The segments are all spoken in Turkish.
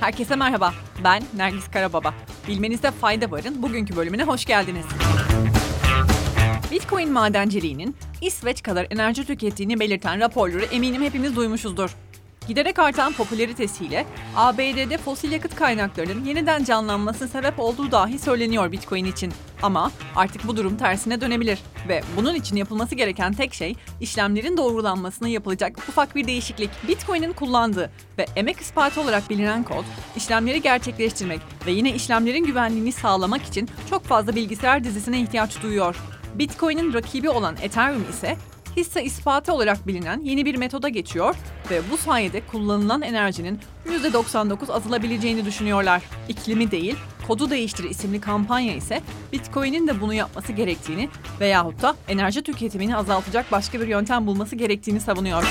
Herkese merhaba. Ben Nergis Karababa. Bilmenizde fayda varın. Bugünkü bölümüne hoş geldiniz. Bitcoin madenciliğinin İsveç kadar enerji tükettiğini belirten raporları eminim hepimiz duymuşuzdur. Giderek artan popülaritesiyle ABD'de fosil yakıt kaynaklarının yeniden canlanmasına sebep olduğu dahi söyleniyor Bitcoin için. Ama artık bu durum tersine dönebilir ve bunun için yapılması gereken tek şey işlemlerin doğrulanmasına yapılacak ufak bir değişiklik. Bitcoin'in kullandığı ve emek ispatı olarak bilinen kod, işlemleri gerçekleştirmek ve yine işlemlerin güvenliğini sağlamak için çok fazla bilgisayar dizisine ihtiyaç duyuyor. Bitcoin'in rakibi olan Ethereum ise hisse ispatı olarak bilinen yeni bir metoda geçiyor ve bu sayede kullanılan enerjinin %99 azalılabileceğini düşünüyorlar. İklimi değil, kodu değiştir isimli kampanya ise Bitcoin'in de bunu yapması gerektiğini veyahut da enerji tüketimini azaltacak başka bir yöntem bulması gerektiğini savunuyor.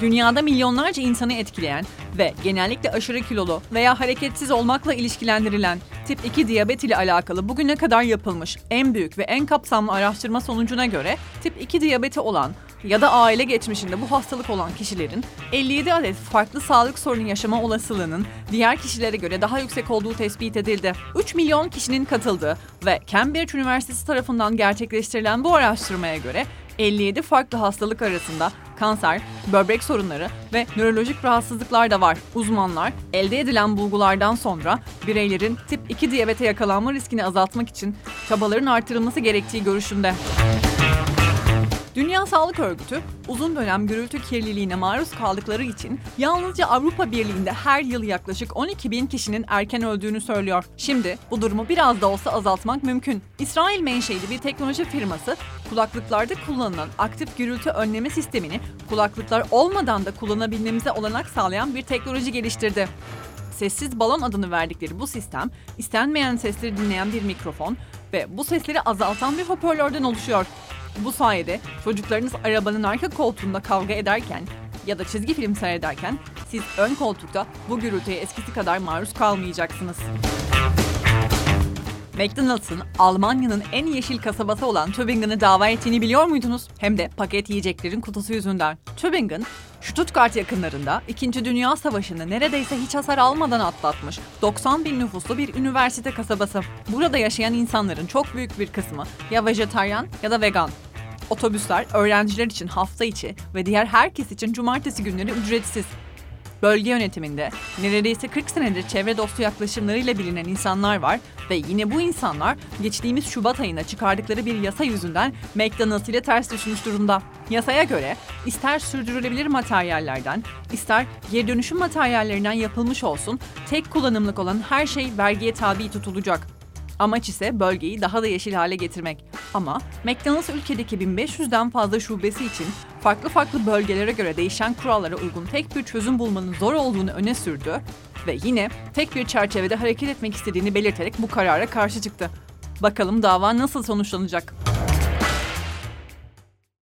Dünyada milyonlarca insanı etkileyen ve genellikle aşırı kilolu veya hareketsiz olmakla ilişkilendirilen tip 2 diyabet ile alakalı bugüne kadar yapılmış en büyük ve en kapsamlı araştırma sonucuna göre tip 2 diyabeti olan ya da aile geçmişinde bu hastalık olan kişilerin 57 adet farklı sağlık sorunu yaşama olasılığının diğer kişilere göre daha yüksek olduğu tespit edildi. 3 milyon kişinin katıldığı ve Cambridge Üniversitesi tarafından gerçekleştirilen bu araştırmaya göre 57 farklı hastalık arasında kanser, böbrek sorunları ve nörolojik rahatsızlıklar da var. Uzmanlar elde edilen bulgulardan sonra bireylerin tip 2 diyabete yakalanma riskini azaltmak için çabaların artırılması gerektiği görüşünde. Dünya Sağlık Örgütü uzun dönem gürültü kirliliğine maruz kaldıkları için yalnızca Avrupa Birliği'nde her yıl yaklaşık 12 bin kişinin erken öldüğünü söylüyor. Şimdi bu durumu biraz da olsa azaltmak mümkün. İsrail menşeli bir teknoloji firması kulaklıklarda kullanılan aktif gürültü önleme sistemini kulaklıklar olmadan da kullanabilmemize olanak sağlayan bir teknoloji geliştirdi. Sessiz balon adını verdikleri bu sistem, istenmeyen sesleri dinleyen bir mikrofon ve bu sesleri azaltan bir hoparlörden oluşuyor. Bu sayede çocuklarınız arabanın arka koltuğunda kavga ederken ya da çizgi film seyrederken siz ön koltukta bu gürültüye eskisi kadar maruz kalmayacaksınız. McDonald's'ın Almanya'nın en yeşil kasabası olan Tübingen'ı dava ettiğini biliyor muydunuz? Hem de paket yiyeceklerin kutusu yüzünden. Tübingen, Stuttgart yakınlarında 2. Dünya Savaşı'nı neredeyse hiç hasar almadan atlatmış 90 bin nüfuslu bir üniversite kasabası. Burada yaşayan insanların çok büyük bir kısmı ya vejetaryen ya da vegan. Otobüsler öğrenciler için hafta içi ve diğer herkes için cumartesi günleri ücretsiz. Bölge yönetiminde neredeyse 40 senedir çevre dostu yaklaşımlarıyla bilinen insanlar var ve yine bu insanlar geçtiğimiz Şubat ayında çıkardıkları bir yasa yüzünden McDonald's ile ters düşmüş durumda. Yasaya göre ister sürdürülebilir materyallerden, ister geri dönüşüm materyallerinden yapılmış olsun tek kullanımlık olan her şey vergiye tabi tutulacak. Amaç ise bölgeyi daha da yeşil hale getirmek. Ama McDonald's ülkedeki 1500'den fazla şubesi için farklı farklı bölgelere göre değişen kurallara uygun tek bir çözüm bulmanın zor olduğunu öne sürdü ve yine tek bir çerçevede hareket etmek istediğini belirterek bu karara karşı çıktı. Bakalım dava nasıl sonuçlanacak?